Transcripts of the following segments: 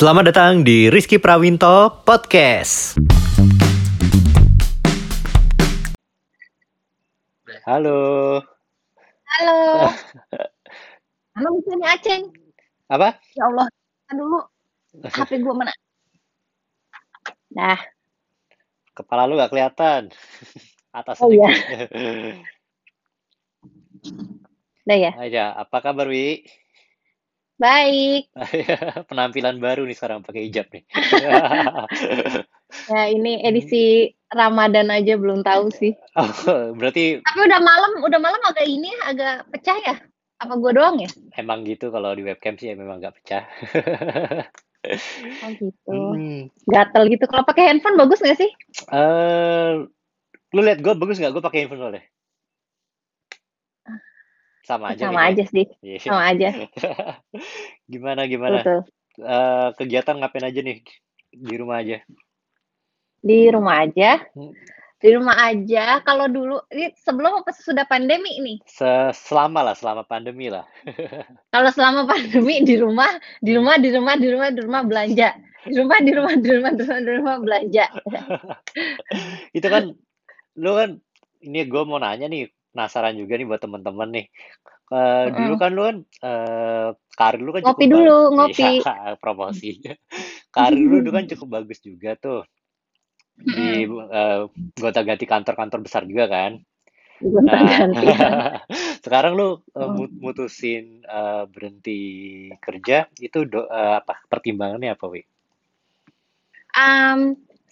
Selamat datang di Rizky Prawinto Podcast. Halo. Halo. Halo, bisa nih Aceng. Apa? Ya Allah, kan dulu HP gua mana? Nah, Kepala lu gak kelihatan. Atas Oh, iya. udah ya. Aja, apa kabar Wi? Baik. Penampilan baru nih sekarang pakai hijab nih. Ya, ini edisi Ramadan aja belum tahu sih. Oh, berarti Tapi udah malam, udah malam agak ini agak pecah ya? Apa gua doang ya? emang gitu kalau di webcam sih memang gak pecah. Oh gitu. Hmm. Gatel gitu. Kalau pakai handphone bagus nggak sih? Eh, lu lihat gue bagus nggak? Gue pakai handphone soalnya. Sama aja Sama nih. aja sih. Iya. Sama aja. Gimana gimana? Betul. Eh, kegiatan ngapain aja nih di rumah aja? Di rumah aja. Hmm. Di rumah aja. Kalau dulu, ini sebelum apa sudah pandemi nih? Se- Selama lah, selama pandemi lah. Kalau selama pandemi di rumah, di rumah, di rumah, di rumah, di rumah belanja. Di rumah, di rumah, di rumah, di rumah, di rumah belanja. Itu kan, lu kan, ini gue mau nanya nih, penasaran juga nih buat teman-teman nih. Eh, dulu Mm-mm. kan lu kan, eh, karir lu kan Ngopi cukup dulu, bagus. ngopi. Iya, promosi. Karir lu dulu kan cukup bagus juga tuh. Di Mm-mm. eh, gonta-ganti kantor-kantor besar juga kan. Nah, sekarang lu mut- mutusin eh, berhenti kerja, itu do- eh, apa pertimbangannya apa, Wi? Am,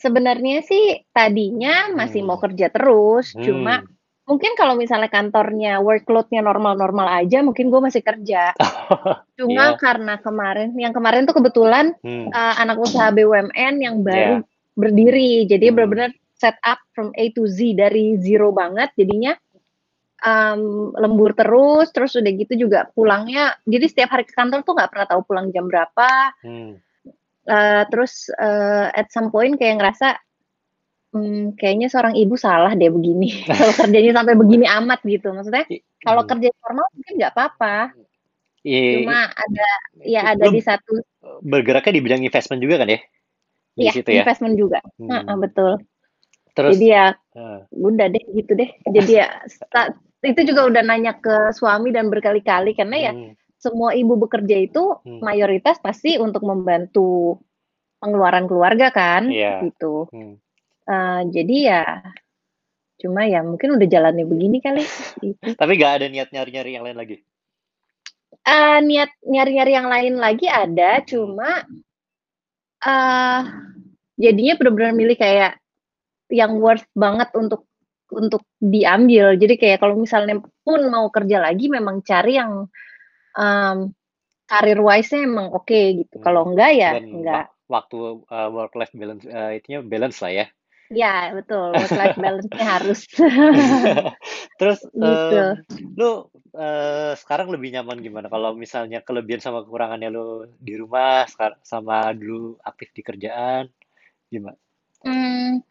sebenarnya sih tadinya masih mau Hmm. kerja terus, cuma Hmm. Mungkin kalau misalnya kantornya workload-nya normal-normal aja, mungkin gue masih kerja. Cuma Iya. karena kemarin, yang kemarin tuh kebetulan Hmm. eh, anak usaha BUMN yang baru Ya. berdiri, jadi Hmm. benar-benar set up from A to Z dari zero banget, jadinya em, lembur terus, terus udah gitu juga pulangnya, jadi setiap hari ke kantor tuh nggak pernah tahu pulang jam berapa. Hmm. Eh, terus eh, at some point kayak ngerasa, hmm, kayaknya seorang ibu salah deh begini, kalau kerjanya sampai begini amat gitu. Maksudnya I- kalau hmm. kerja formal mungkin nggak apa-apa, I- cuma ada ya ada lu di satu bergeraknya di bidang investment juga kan ya? Di ya situ ya? investment juga. Hmm. Heeh, betul. Terus, Jadi ya udah deh gitu deh. Jadi ya sta- itu juga udah nanya ke suami dan berkali-kali karena ya hmm, semua ibu bekerja itu Hmm. mayoritas pasti untuk membantu pengeluaran keluarga kan Iya. gitu. hmm. Eh, jadi ya cuma ya mungkin udah jalannya begini kali. Gitu. Tapi gak ada niat nyari-nyari yang lain lagi. Eh, niat nyari-nyari yang lain lagi ada, cuma eh jadinya benar-benar milih kayak yang worth banget untuk untuk diambil. Jadi kayak kalau misalnya pun mau kerja lagi, memang cari yang em, karir wise-nya emang oke gitu. Hmm. Kalau enggak ya Dan enggak. wa- waktu work life balance eh, itunya balance lah ya. Ya betul, work life balance-nya harus Terus gitu. em, lu eh, sekarang lebih nyaman gimana? Kalau misalnya kelebihan sama kekurangannya lu di rumah sama dulu aktif di kerjaan gimana? Hmm,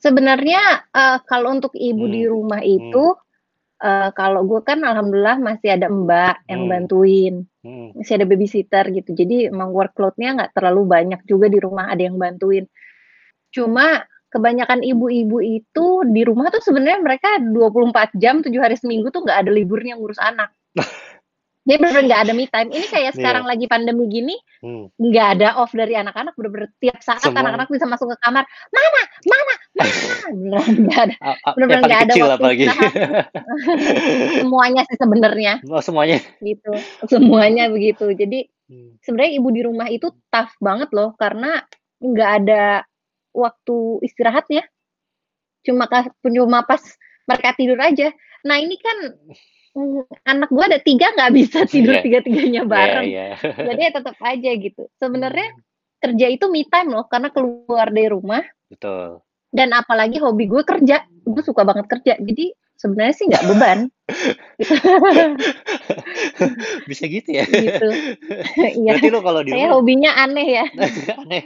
sebenarnya eh, kalau untuk ibu di Hmm. rumah Hmm. itu, eh, kalau gue kan alhamdulillah masih ada mbak yang Hmm. bantuin, Hmm. masih ada babysitter gitu. Jadi emang workload-nya nggak terlalu banyak juga di rumah ada yang bantuin. Cuma kebanyakan ibu-ibu itu di rumah tuh sebenarnya mereka 24 jam, 7 hari seminggu tuh nggak ada liburnya ngurus anak. Jadi bener-bener nggak ada me time. Ini kayak Iya. sekarang lagi pandemi gini, Hmm. nggak ada off dari anak-anak. Bener-bener tiap saat anak-anak bisa masuk ke kamar, mama, mama, mama. Beneran nggak ada. Bener-bener nggak ada waktu apalagi. Semuanya sih sebenarnya Oh, semuanya. gitu. Semuanya begitu. Jadi Hmm. sebenarnya ibu di rumah itu tough banget loh karena nggak ada waktu istirahatnya. Cuma cuma pas mereka tidur aja. Nah ini kan mm, anak gua ada tiga nggak bisa tidur Iya. tiga-tiganya Iya, bareng. iya. Jadi ya tetap aja gitu. Sebenarnya Hmm. kerja itu me time loh karena keluar dari rumah Betul. dan apalagi hobi gue kerja. Gue suka banget kerja. Jadi sebenarnya sih nggak beban Bisa gitu ya? gitu. Iya. Berarti lu kalau di Saya rumah hobinya aneh ya. aneh.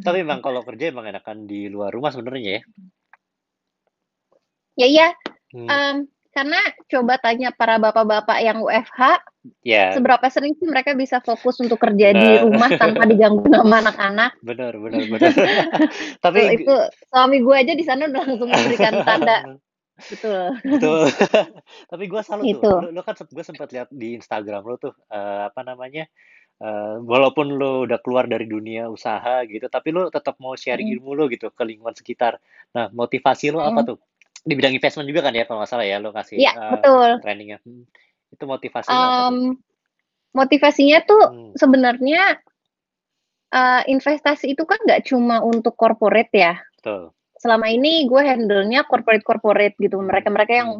Tapi emang kalau kerja emang enakan di luar rumah sebenarnya ya. Ya iya, Hmm. em, karena coba tanya para bapak-bapak yang WFH, Ya. Seberapa sering sih mereka bisa fokus untuk kerja di Nah. rumah tanpa diganggu sama anak-anak? Bener bener bener. Tapi itu suami gue aja di sana udah langsung memberikan tanda. Betul. Betul. Tapi gue salut tuh. Itu. Lu, lu kan gue sempat lihat di Instagram lu tuh eh, apa namanya? eh, walaupun lu udah keluar dari dunia usaha gitu, tapi lu tetap mau sharing ilmu lu gitu ke lingkungan sekitar. Nah, motivasi lu apa tuh? Di bidang investment juga kan ya kalau nggak salah ya, lu kasih Iya, eh, betul. trainingnya. Hmm. Itu motivasi lu apa tuh? Motivasinya tuh Hmm. sebenarnya eh, investasi itu kan nggak cuma untuk corporate ya. Betul. Selama ini gue handle-nya corporate-corporate gitu. Mereka-mereka yang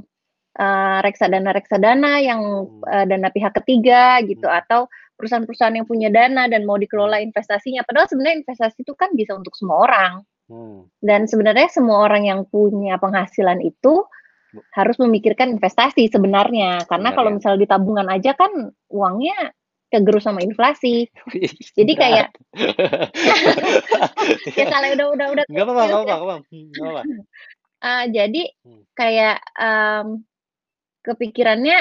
eh, reksadana-reksadana, yang eh, dana pihak ketiga gitu, Hmm. atau perusahaan-perusahaan yang punya dana dan mau dikelola investasinya. Padahal sebenarnya investasi itu kan bisa untuk semua orang. Hmm. Dan sebenarnya semua orang yang punya penghasilan itu harus memikirkan investasi sebenarnya. Karena kalau Sebenarnya. misalnya di tabungan aja kan uangnya kegerus sama inflasi. Jadi kayak ya salah udah udah udah Gak apa-apa, gak apa-apa, gak apa-apa. Ah, jadi Hmm. kayak em, kepikirannya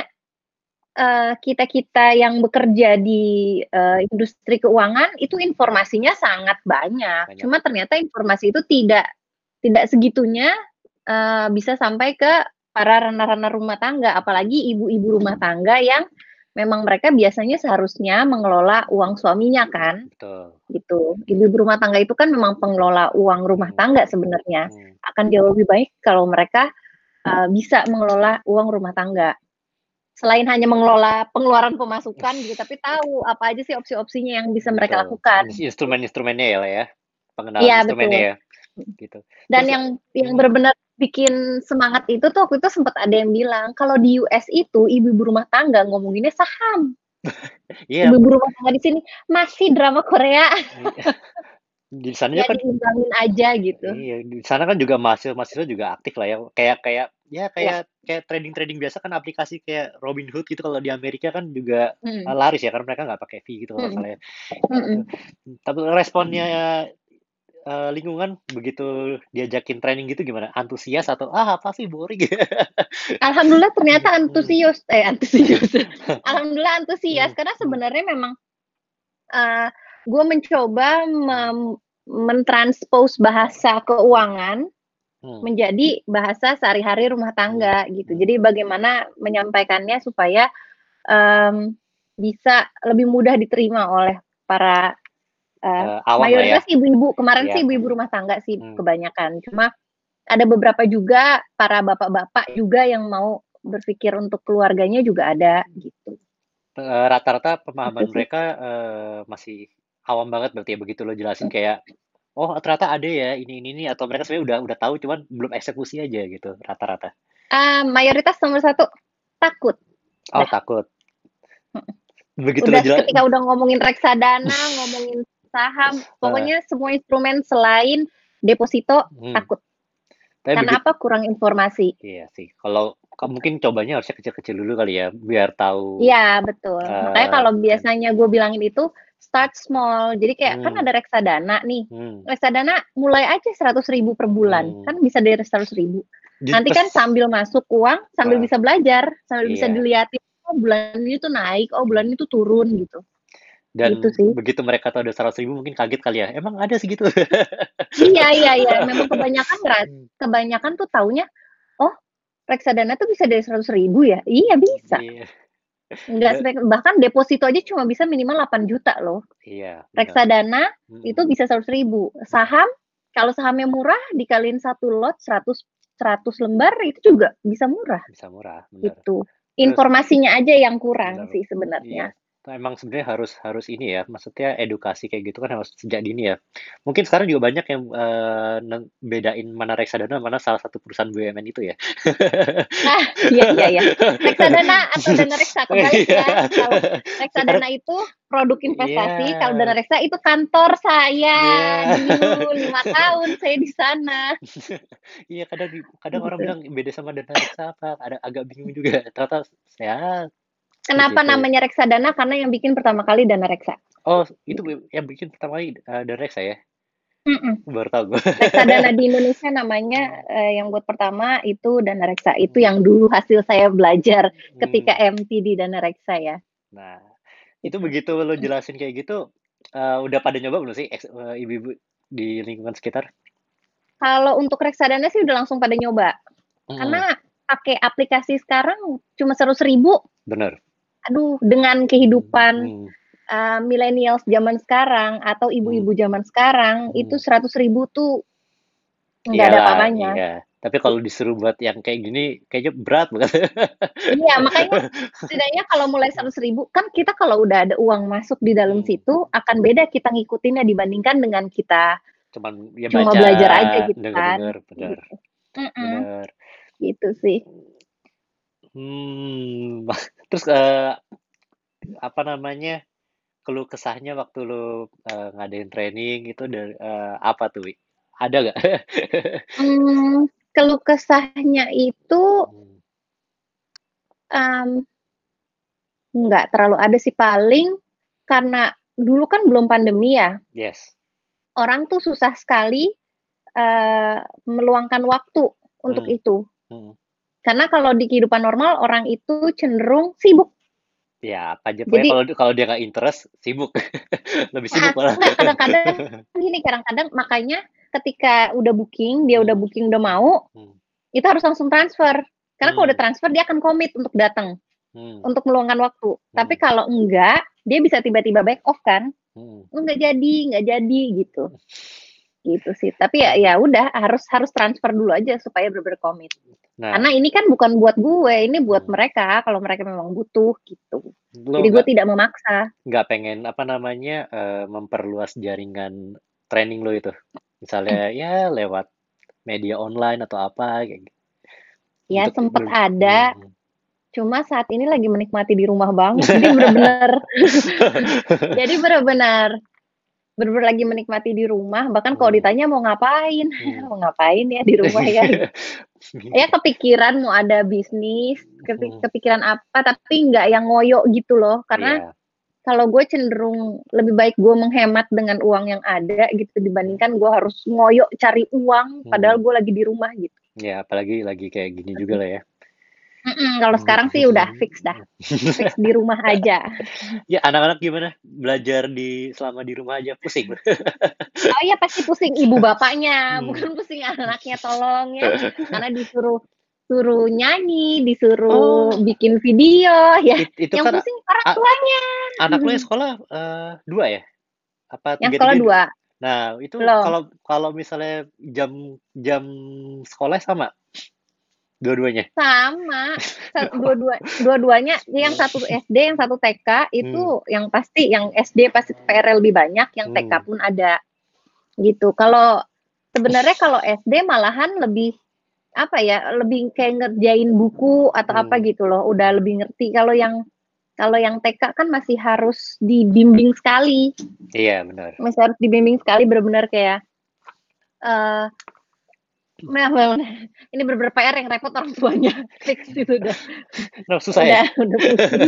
eh, kita-kita yang bekerja di eh, industri keuangan itu informasinya sangat banyak. Banyak. Cuma ternyata informasi itu tidak tidak segitunya eh, bisa sampai ke para rana-rana rumah tangga, apalagi ibu-ibu rumah tangga yang memang mereka biasanya seharusnya mengelola uang suaminya kan, Betul. gitu. Ibu-ibu rumah tangga itu kan memang pengelola uang rumah Hmm. tangga sebenarnya Hmm. akan jauh lebih baik kalau mereka uh, bisa mengelola uang rumah tangga. Selain hanya mengelola pengeluaran pemasukan gitu, tapi tahu apa aja sih opsi-opsinya yang bisa mereka Betul. lakukan. Ins- Instrumen-instrumennya ya lah ya. Pengenalan Iya, instrumennya betul. ya. Gitu. Dan Terus- yang yang benar-benar bikin semangat itu tuh waktu itu sempat ada yang bilang kalau di US itu ibu-ibu rumah tangga ngomonginnya saham. Iya, Ibu-ibu rumah tangga di sini masih drama Korea di sana ya kan aja gitu. iya, di sana kan juga mahasiswa-mahasiswa juga aktif lah ya. Kayak kayak ya kayak kayak trading-trading biasa kan aplikasi kayak Robinhood gitu kalau di Amerika kan juga Hmm. laris ya karena mereka nggak pakai fee gitu kalau Hmm. salah ya. Mm-mm. Tapi responnya uh, lingkungan begitu diajakin training gitu gimana? Antusias atau ah apa sih boring? Alhamdulillah ternyata Hmm. antusias eh antusias. Alhamdulillah antusias Hmm. karena sebenarnya memang eh gue mencoba mem- mentranspose bahasa keuangan Hmm. menjadi bahasa sehari-hari rumah tangga gitu. Jadi bagaimana menyampaikannya supaya em, bisa lebih mudah diterima oleh para Uh, awam lah ya. mayoritas ibu-ibu kemarin Iya. sih ibu-ibu rumah tangga sih Hmm. kebanyakan. Cuma ada beberapa juga para bapak-bapak juga yang mau berpikir untuk keluarganya juga ada gitu. Eh, rata-rata pemahaman Itu sih. mereka eh, masih awam banget berarti ya begitu lo jelasin kayak oh ternyata ada ya ini ini ini atau mereka sebenarnya udah udah tahu cuman belum eksekusi aja gitu rata-rata. Ah, mayoritas nomor satu takut. Oh Dah. takut. Begitu Udah lo ketika udah ngomongin reksadana, ngomongin saham, pokoknya semua instrumen selain deposito Hmm. takut. Tapi Karena begitu, apa? Kurang informasi. iya sih. Kalau ka- mungkin cobanya harusnya kecil-kecil dulu kali ya biar tahu. Iya, betul. Eh, Makanya kalau biasanya gue bilangin itu start small. Jadi kayak kan Hmm. ada reksadana nih. Hmm. Reksadana mulai aja 100 ribu per bulan. Hmm. Kan bisa dari 100 ribu. Nanti kan sambil masuk uang, sambil Ah. bisa belajar, sambil bisa Iya. dilihatin, oh bulan ini tuh naik, oh bulan ini tuh turun gitu. Dan gitu sih. begitu mereka tahu ada 100 ribu mungkin kaget kali ya. Emang ada segitu? iya, iya, iya. Memang kebanyakan ngeras, Hmm. kebanyakan tuh taunya, oh reksadana tuh bisa dari 100 ribu ya? Iya bisa. Iya. Enggak, bahkan deposito aja cuma bisa minimal 8 juta loh. Iya. Reksadana Hmm. itu bisa 100 ribu. Saham, kalau sahamnya murah dikaliin satu lot 100 100 lembar itu juga bisa murah bisa murah, benar. gitu. Informasinya aja yang kurang Benar. sih Iya. sebenarnya. Nah, Emang sebenarnya harus harus ini ya, maksudnya edukasi kayak gitu kan harus sejak dini ya. Mungkin sekarang juga banyak yang neng- bedain mana reksadana mana salah satu perusahaan BUMN itu ya. Ah, iya iya iya. Reksadana atau dana reksa Iya. ya. Kalau reksadana itu produk investasi, Iya. kalau dana reksa itu kantor saya dulu lima tahun saya di sana. Iya kadang kadang orang bilang beda sama dana reksa apa, ada agak bingung juga. Ternyata ya Kenapa Begitu. namanya reksadana? Karena yang bikin pertama kali dana reksa. oh itu yang bikin pertama kali eh, dana reksa ya. Mm-mm. Baru tahu gue. Reksadana di Indonesia namanya eh, yang buat pertama itu dana reksa. Itu yang dulu hasil saya belajar ketika Hmm. MT di dana reksa ya. Nah, itu begitu lo jelasin kayak gitu, eee, udah pada nyoba belum sih eee, ibu-ibu di lingkungan sekitar? Kalau untuk reksadana sih udah langsung pada nyoba. Mhm. Karena pakai aplikasi sekarang cuma Rp100.000. Bener. Aduh, dengan kehidupan, mhm. eee, millennials zaman sekarang atau ibu-ibu zaman sekarang, itu Mhm. Rp100.000 tuh nggak Iya ada apa-apanya. iya. Tapi kalau disuruh buat yang kayak gini, kayaknya berat banget. Iya, makanya setidaknya kalau mulai Rp100.000 kan kita kalau udah ada uang masuk di dalam Mmm. situ, akan beda kita ngikutinnya dibandingkan dengan kita Cuman ya cuma baca, belajar aja gitu kan, denger-denger, bener. gitu. Mhm, Bener. gitu sih. Hmm, terus, eee, apa namanya, keluh kesahnya waktu lo, eee, ngadain training itu da eee, apa tuh, Wi? Ada nggak? Mmm, keluh kesahnya itu mmm, nggak terlalu ada sih, paling karena dulu kan belum pandemi ya. Yes. Orang tuh susah sekali, eee, meluangkan waktu untuk Mmm, itu. mhm. Karena kalau di kehidupan normal orang itu cenderung sibuk. Ya, pokoknya Jadi kalau kalau dia nggak interest, sibuk. Lebih sibuk malah. enggak, kadang-kadang gini, kadang-kadang makanya ketika udah booking, dia udah Mmm. booking, udah mau, Mmm. itu harus langsung transfer. Karena kalau udah Mmm. transfer dia akan komit untuk datang, Mmm. untuk meluangkan waktu. Tapi Mmm. kalau enggak, dia bisa tiba-tiba back off kan. "Oh nggak jadi nggak jadi," gitu. Gitu sih. Tapi ya ya udah harus harus transfer dulu aja supaya bener-bener komit. Karena Nah ini kan bukan buat gue, ini buat Mmm. mereka, kalau mereka memang butuh, gitu. Lo Jadi gue tidak memaksa. nggak pengen, apa namanya, eee, memperluas jaringan training lo itu? Misalnya ya lewat media online atau apa kayak gitu? Ya Untuk sempet ber ada, mhm. cuma saat ini lagi menikmati di rumah banget. Jadi bener-bener jadi bener-bener bener-bener lagi menikmati di rumah, bahkan kalau Mmm. ditanya mau ngapain, Mmm. mau ngapain ya di rumah ya. Ya kepikiran mau ada bisnis, Mhm. kepikiran apa, tapi nggak yang ngoyo gitu loh. Karena Iya. kalau gue cenderung lebih baik gue menghemat dengan uang yang ada gitu, dibandingkan gue harus ngoyo cari uang, padahal Mhm. gue lagi di rumah gitu. Ya, apalagi lagi kayak gini juga lah ya. Mhm, kalau sekarang sih udah fix dah, fix di rumah aja. Ya, anak-anak gimana? Belajar di selama di rumah aja pusing? Oh iya pasti pusing ibu bapaknya, Mmm. bukan pusing anaknya, tolong ya. Karena disuruh suruh nyanyi, disuruh Oh. bikin video, ya It itu yang kan pusing orang tuanya. anak lo yang sekolah, eee, 2 ya? Apa Yang sekolah 2. 3-3? Nah, itu kalau kalau misalnya jam jam sekolahnya sama? Dua-duanya? Sama, sa dua-dua dua-duanya, yang satu SD, yang satu TK, itu Mmm. yang pasti yang SD pasti PR-nya lebih banyak, yang TK Mmm. pun ada, gitu. Kalau sebenarnya kalau SD malahan lebih, apa ya, lebih kayak ngerjain buku atau apa Mmm. gitu loh, udah lebih ngerti. Kalau yang kalau yang TK kan masih harus dibimbing sekali. Iya, benar. Masih harus dibimbing sekali, bener-bener kayak, eee, nah bener ini bener-bener PR yang repot orang tuanya, fix itu udah. Oh, susah ya? Udah udah pusing.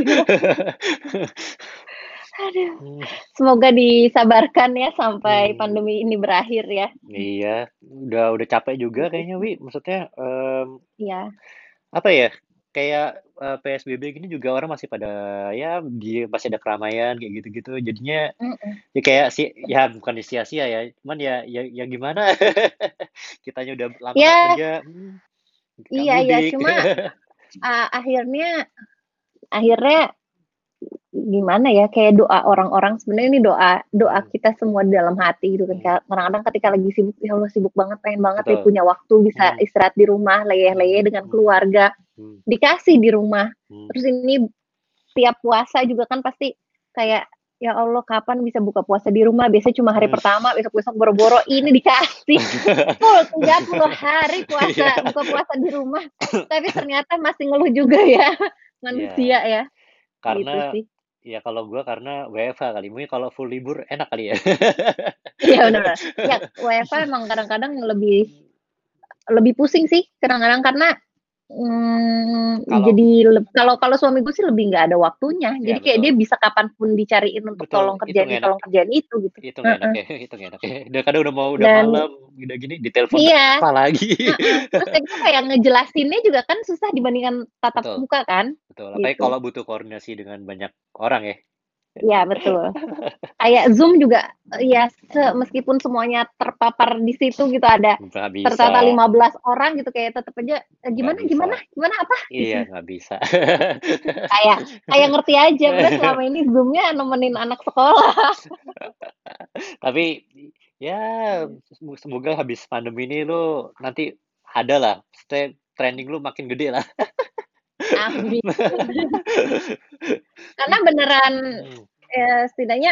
Aduh, semoga disabarkan ya sampai Mmm. pandemi ini berakhir ya. Iya, udah udah capek juga kayaknya, Wi. Maksudnya, mmm, Iya. apa ya, kayak, eee, PSBB gini juga orang masih pada ya di masih ada keramaian kayak gitu-gitu. Jadinya Mhm. ya kayak si ya bukan sia-sia ya, cuman ya ya ya gimana, kitanya udah lama Ya. kerja, mmm, nggak Iya iya, cuma, eee, akhirnya akhirnya gimana ya, kayak doa orang-orang sebenarnya ini doa doa Mmm. kita semua di dalam hati gitu kan. Kak. Kadang-kadang ketika lagi sibuk, ya Allah sibuk banget, pengen banget Betul. punya waktu bisa Mmm. istirahat di rumah, leyeh-leyeh dengan keluarga, mmm. dikasih di rumah. Mmm. Terus ini tiap puasa juga kan pasti kayak, "Ya Allah kapan bisa buka puasa di rumah?" Biasanya cuma hari Mmm. pertama, besok-besok boro-boro, ini dikasih full 30 hari puasa, Iya. buka puasa di rumah. Tapi ternyata masih ngeluh juga ya, manusia Iya. ya. Gitu Karena sih. ya kalau gua karena WFH kali, mungkin kalau full libur enak kali ya? Iya bener. Ya WFH emang kadang-kadang lebih lebih pusing sih kadang-kadang, karena Mmm, Kalau jadi kalau kalau suami gue sih lebih nggak ada waktunya. Iya Jadi kayak dia betul. bisa kapan pun dicariin untuk Betul, tolong itu nggak enak. tolong kerjain itu gitu. Itu nggak enak Heeh. ya, itu enak ya. Udah kadang udah mau udah Dan malam, udah gini ditelepon iya, apa lagi. terus kayak ngejelasinnya juga kan susah dibandingkan tatap Betul, muka kan, betul. Apalagi gitu. kalau butuh koordinasi dengan banyak orang ya. Iya betul. Kayak Zoom juga, ya se meskipun semuanya terpapar di situ gitu ada tertata bisa. 15 orang gitu kayak tetep aja, Nggak "Gimana gimana gimana apa?" Iya, nggak bisa. Kayak kayak ngerti aja, padahal selama ini Zoom-nya nemenin anak sekolah. Tapi ya semoga habis pandemi ini lu nanti ada lah, trending lu makin gede lah. Amin. Karena beneran, Hmm. eee, setidaknya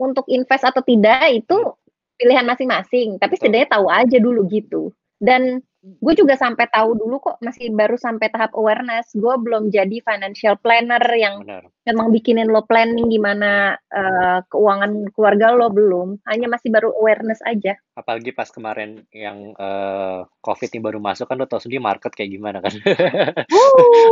untuk invest atau tidak itu Hmm. pilihan masing-masing, tapi setidaknya tahu aja dulu gitu. Dan gue juga sampai tahu dulu kok, masih baru sampai tahap awareness. Gue belum jadi financial planner yang Benar. memang bikinin lo planning gimana, eee, keuangan keluarga lo, belum. Hanya masih baru awareness aja. Apalagi pas kemarin yang, eee, Covid ini baru masuk kan lu tahu sendiri market kayak gimana kan.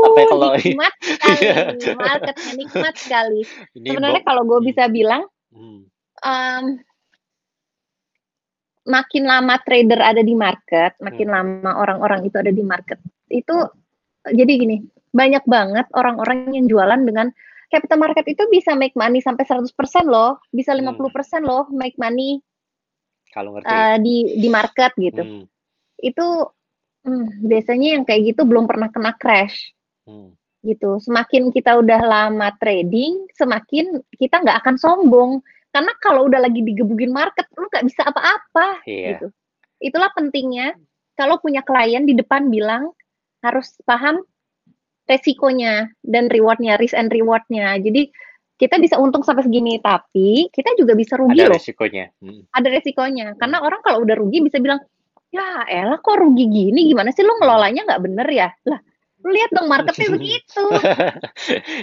Apalagi Wuh, kalau nikmat iya. sekali, marketnya nikmat sekali. Sebenarnya kalau gue hmm, bisa bilang, hmm. mmm makin lama trader ada di market, makin Hmm. lama orang-orang itu ada di market, itu jadi gini, banyak banget orang-orang yang jualan dengan capital market itu bisa make money sampai 100% loh, bisa Hmm. 50% loh make money Kalau ngerti. eee, di di market gitu. Hmm. Itu, mmm, biasanya yang kayak gitu belum pernah kena crash. Hmm. Gitu. Semakin kita udah lama trading, semakin kita nggak akan sombong. Karena kalau udah lagi digebukin market, lu nggak bisa apa-apa, Iya. gitu. Itulah pentingnya kalau punya klien di depan bilang, harus paham resikonya dan reward-nya, risk and reward-nya. Jadi, kita bisa untung sampai segini, tapi kita juga bisa rugi Ada loh. resikonya. Hmm. Ada resikonya. Karena Hmm. orang kalau udah rugi bisa bilang, "Ya elah kok rugi gini, gimana sih lu ngelolanya nggak bener ya?" Lah, lu lihat dong marketnya begitu.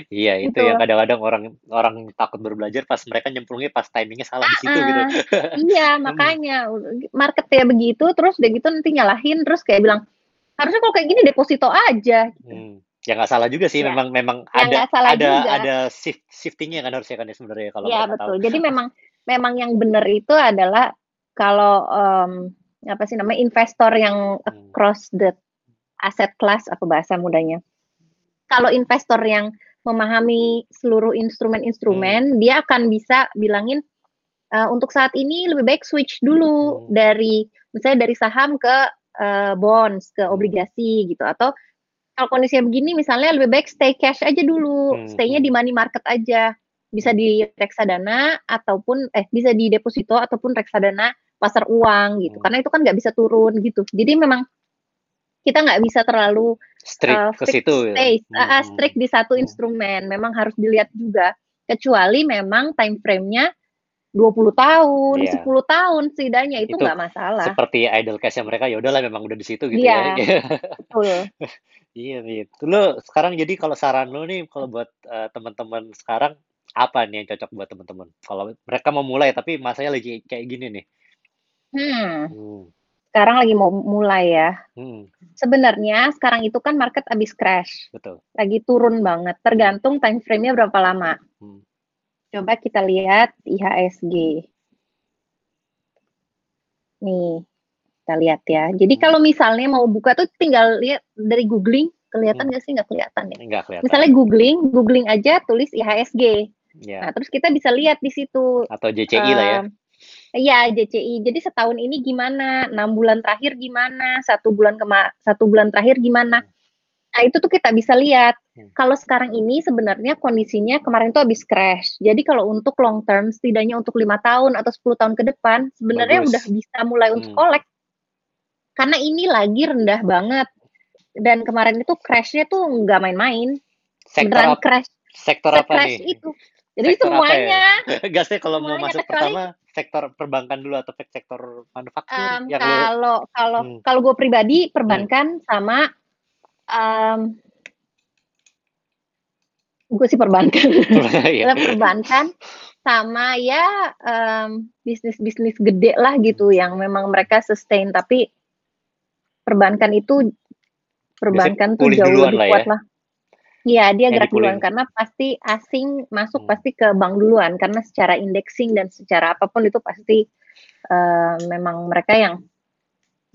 Iya, itu Gitu. yang kadang-kadang orang orang takut baru belajar pas mereka nyemplungnya pas timing-nya salah di situ gitu. Iya, makanya marketnya begitu, terus udah gitu nanti nyalahin, terus kayak bilang, "Harusnya kalau kayak gini deposito aja." Gitu. Hmm. Ya nggak salah juga sih, Ya. memang memang Ya ada salah ada juga. ada shift shifting-nya kan harusnya kan ya sebenarnya kalau Iya, mereka tahu. betul. Jadi memang memang yang bener itu adalah kalau, mmm, apa sih namanya, investor yang Hmm. across the asset class, apa bahasa mudanya. Kalau investor yang memahami seluruh Hmm. instrumen-instrumen, dia akan bisa bilangin, eee, untuk saat ini lebih baik switch dulu Hmm. dari misalnya dari saham ke, eee, bonds, ke Hmm. obligasi gitu, atau kalau kondisinya begini misalnya lebih baik stay cash aja dulu, Hmm, stay-nya di hmm. money market aja. Bisa Hmm. di reksadana ataupun eh, bisa di deposito ataupun reksadana pasar uang gitu, Hmm. karena itu kan nggak bisa turun gitu. Jadi memang kita nggak bisa terlalu, Strict eee, ke situ ya. pace Hmm, heeh, hmm. strict di satu Hmm. instrumen, memang harus dilihat juga. Kecuali memang time frame-nya 20 tahun, Iya. 10 tahun setidaknya, itu nggak masalah. seperti idle cash-nya mereka, ya udahlah memang udah di situ gitu Iya, ya. betul. Iya, gitu. Lu sekarang jadi kalau saran lu nih kalau buat, eee, teman-teman sekarang, apa nih yang cocok buat teman-teman? Kalau mereka mau mulai tapi masanya lagi kayak gini nih. Hmm. Hmm. Sekarang lagi mau mulai ya. Hmm. Sebenarnya sekarang itu kan market abis crash, Betul. lagi turun banget, tergantung time frame-nya berapa lama. Hmm. Coba kita lihat IHSG. Nih, kita lihat ya. Jadi Hmm. kalau misalnya mau buka tuh tinggal lihat dari googling, kelihatan Hmm. nggak sih? Nggak kelihatan ya. Nggak kelihatan. Misalnya googling, googling aja tulis IHSG. Ya. Nah, terus kita bisa lihat di situ. Atau JCI lah ya. Iya JCI. Jadi setahun ini gimana, 6 bulan terakhir gimana, 1 bulan kema 1 bulan terakhir gimana. Hmm. Nah, itu tuh kita bisa lihat. Hmm. Kalau sekarang ini sebenarnya kondisinya kemarin tuh habis crash. Jadi kalau untuk long term, setidaknya untuk 5 tahun atau 10 tahun ke depan, sebenarnya Bagus. udah bisa mulai untuk Hmm. collect. Karena ini lagi rendah banget. Dan kemarin itu crash-nya tuh nggak main-main. Sektor Beneran crash, sektor apa se-crash nih? itu. Jadi Sektor ya? semuanya Nggak sih kalau mau semuanya masuk kecuali pertama sektor perbankan dulu atau sektor manufaktur Mmm, yang kalau kalau hmm. kalau gue pribadi Hmm. perbankan sama, mmm gue sih perbankan. Adalah perbankan sama ya, mmm, bisnis-bisnis gede lah gitu yang memang mereka sustain, tapi perbankan itu perbankan tuh jauh lebih lah kuat ya. lah. Iya, dia Yang gerak duluan karena pasti asing masuk Hmm. pasti ke bank duluan karena secara indexing dan secara apa pun itu pasti eh, memang mereka yang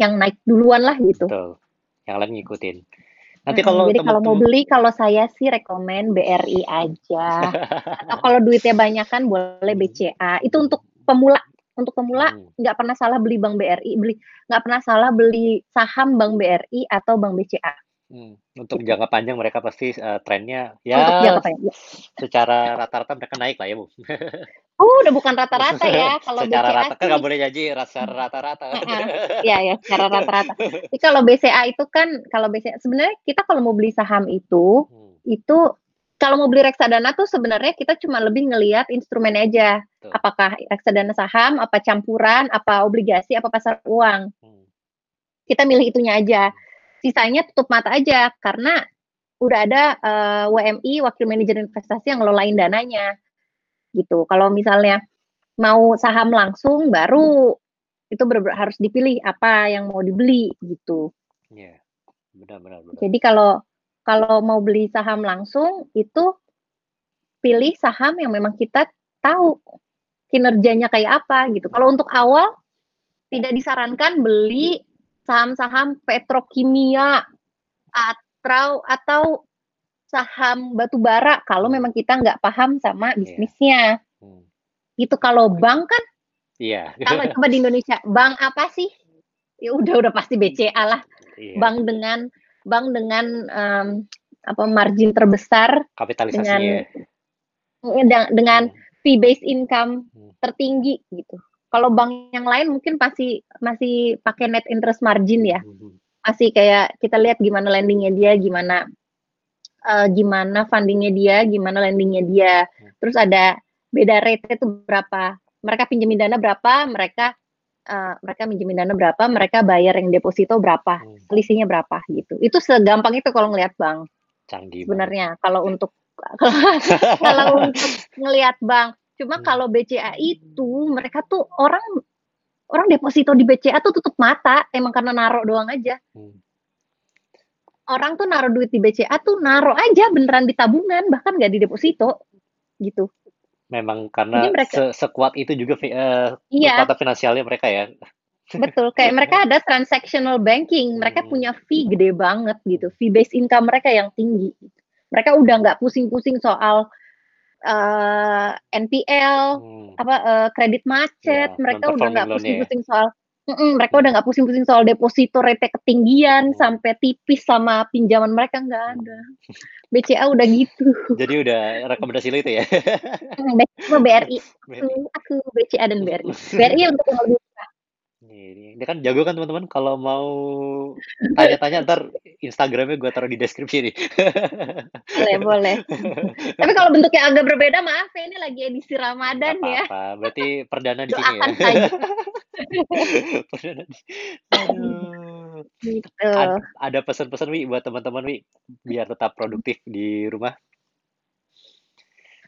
yang naik duluan lah gitu. Betul. Yang lain ngikutin. Nanti Mm-mm, kalau jadi kalau mau beli kalau saya sih rekomen BRI aja. Atau kalau duitnya banyak kan boleh Hmm. BCA. Itu untuk pemula. Untuk pemula Hmm. nggak pernah salah beli bank BRI, beli nggak pernah salah beli saham bank BRI atau bank BCA. Hmm, untuk jangka panjang mereka pasti eh, trennya Untuk jangka ya panjang. secara rata-rata mereka naik lah ya bu. Oh, udah bukan rata-rata ya. Kalau secara BCA rata kan nggak boleh janji secara rata-rata. Heeh. ya ya, secara rata-rata. Jadi kalau BCA itu kan, kalau BCA sebenarnya kita kalau mau beli saham itu, Hmm, itu kalau mau beli reksadana tuh sebenarnya kita cuma lebih ngelihat instrumen aja. Betul. Apakah reksadana saham, apa campuran, apa obligasi, apa pasar uang. hmm, Kita milih itunya aja. Sisanya tutup mata aja karena udah ada eh, WMI wakil manajer investasi yang ngelolain dananya. Gitu. Kalau misalnya mau saham langsung baru itu benar-benar harus dipilih apa yang mau dibeli gitu. Iya, benar-benar. benar. Jadi kalau kalau mau beli saham langsung itu pilih saham yang memang kita tahu kinerjanya kayak apa gitu. Kalau untuk awal tidak disarankan beli saham-saham petrokimia atau atau saham batu bara kalau Hmm. memang kita nggak paham sama Iya. bisnisnya. Hmm, Itu kalau bank kan Iya. kalau coba di Indonesia bank apa sih? Ya udah udah pasti BCA lah. Iya. Bank dengan bank dengan em, apa margin terbesar Kapitalisasinya. dengan dengan, dengan Hmm, fee based income Hmm. tertinggi gitu. Kalau bank yang lain mungkin pasti masih pakai net interest margin ya. Masih kayak kita lihat gimana lendingnya dia, gimana eh, gimana fundingnya dia, gimana lendingnya dia. Terus ada beda rate itu berapa. Mereka pinjemin dana berapa, mereka eh, mereka minjemin dana berapa, mereka bayar yang deposito berapa, Hmm, selisihnya berapa gitu. Itu segampang itu kalau ngelihat bank Canggih sebenarnya. Kalau untuk kalau untuk ngelihat bank. Cuma Hmm. kalau BCA itu mereka tuh orang orang deposito di BCA tuh tutup mata emang karena naruh doang aja. Hmm, Orang tuh naruh duit di BCA tuh naruh aja beneran di tabungan bahkan nggak di deposito gitu. Memang Jadi karena mereka se- sekuat itu juga eh, iya kekuatan finansialnya mereka ya. betul kayak mereka ada transactional banking mereka Hmm. punya fee gede banget gitu fee based income mereka yang tinggi. Mereka udah nggak pusing-pusing soal eh, NPL Hmm, apa eh, kredit macet ya, mereka udah nggak ya. pusing-pusing soal Mm-mm, mereka udah nggak pusing-pusing soal deposito rate ketinggian Hmm. sampai tipis sama pinjaman mereka nggak ada BCA udah gitu Jadi udah rekomendasi lo itu ya. Mm, BCA BRI BRI. aku, BCA dan BRI BRI untuk yang lebih murah. Ini, dia kan jago kan teman-teman. Kalau mau tanya-tanya ntar Instagramnya gue taruh di deskripsi nih. boleh boleh tapi kalau bentuknya agak berbeda maaf ya ini lagi edisi Ramadan Nggak ya apa-apa. Berarti perdana di sini ya. perdana di. Aduh. gitu Ad- ada pesan-pesan wi buat teman-teman wi biar tetap produktif di rumah.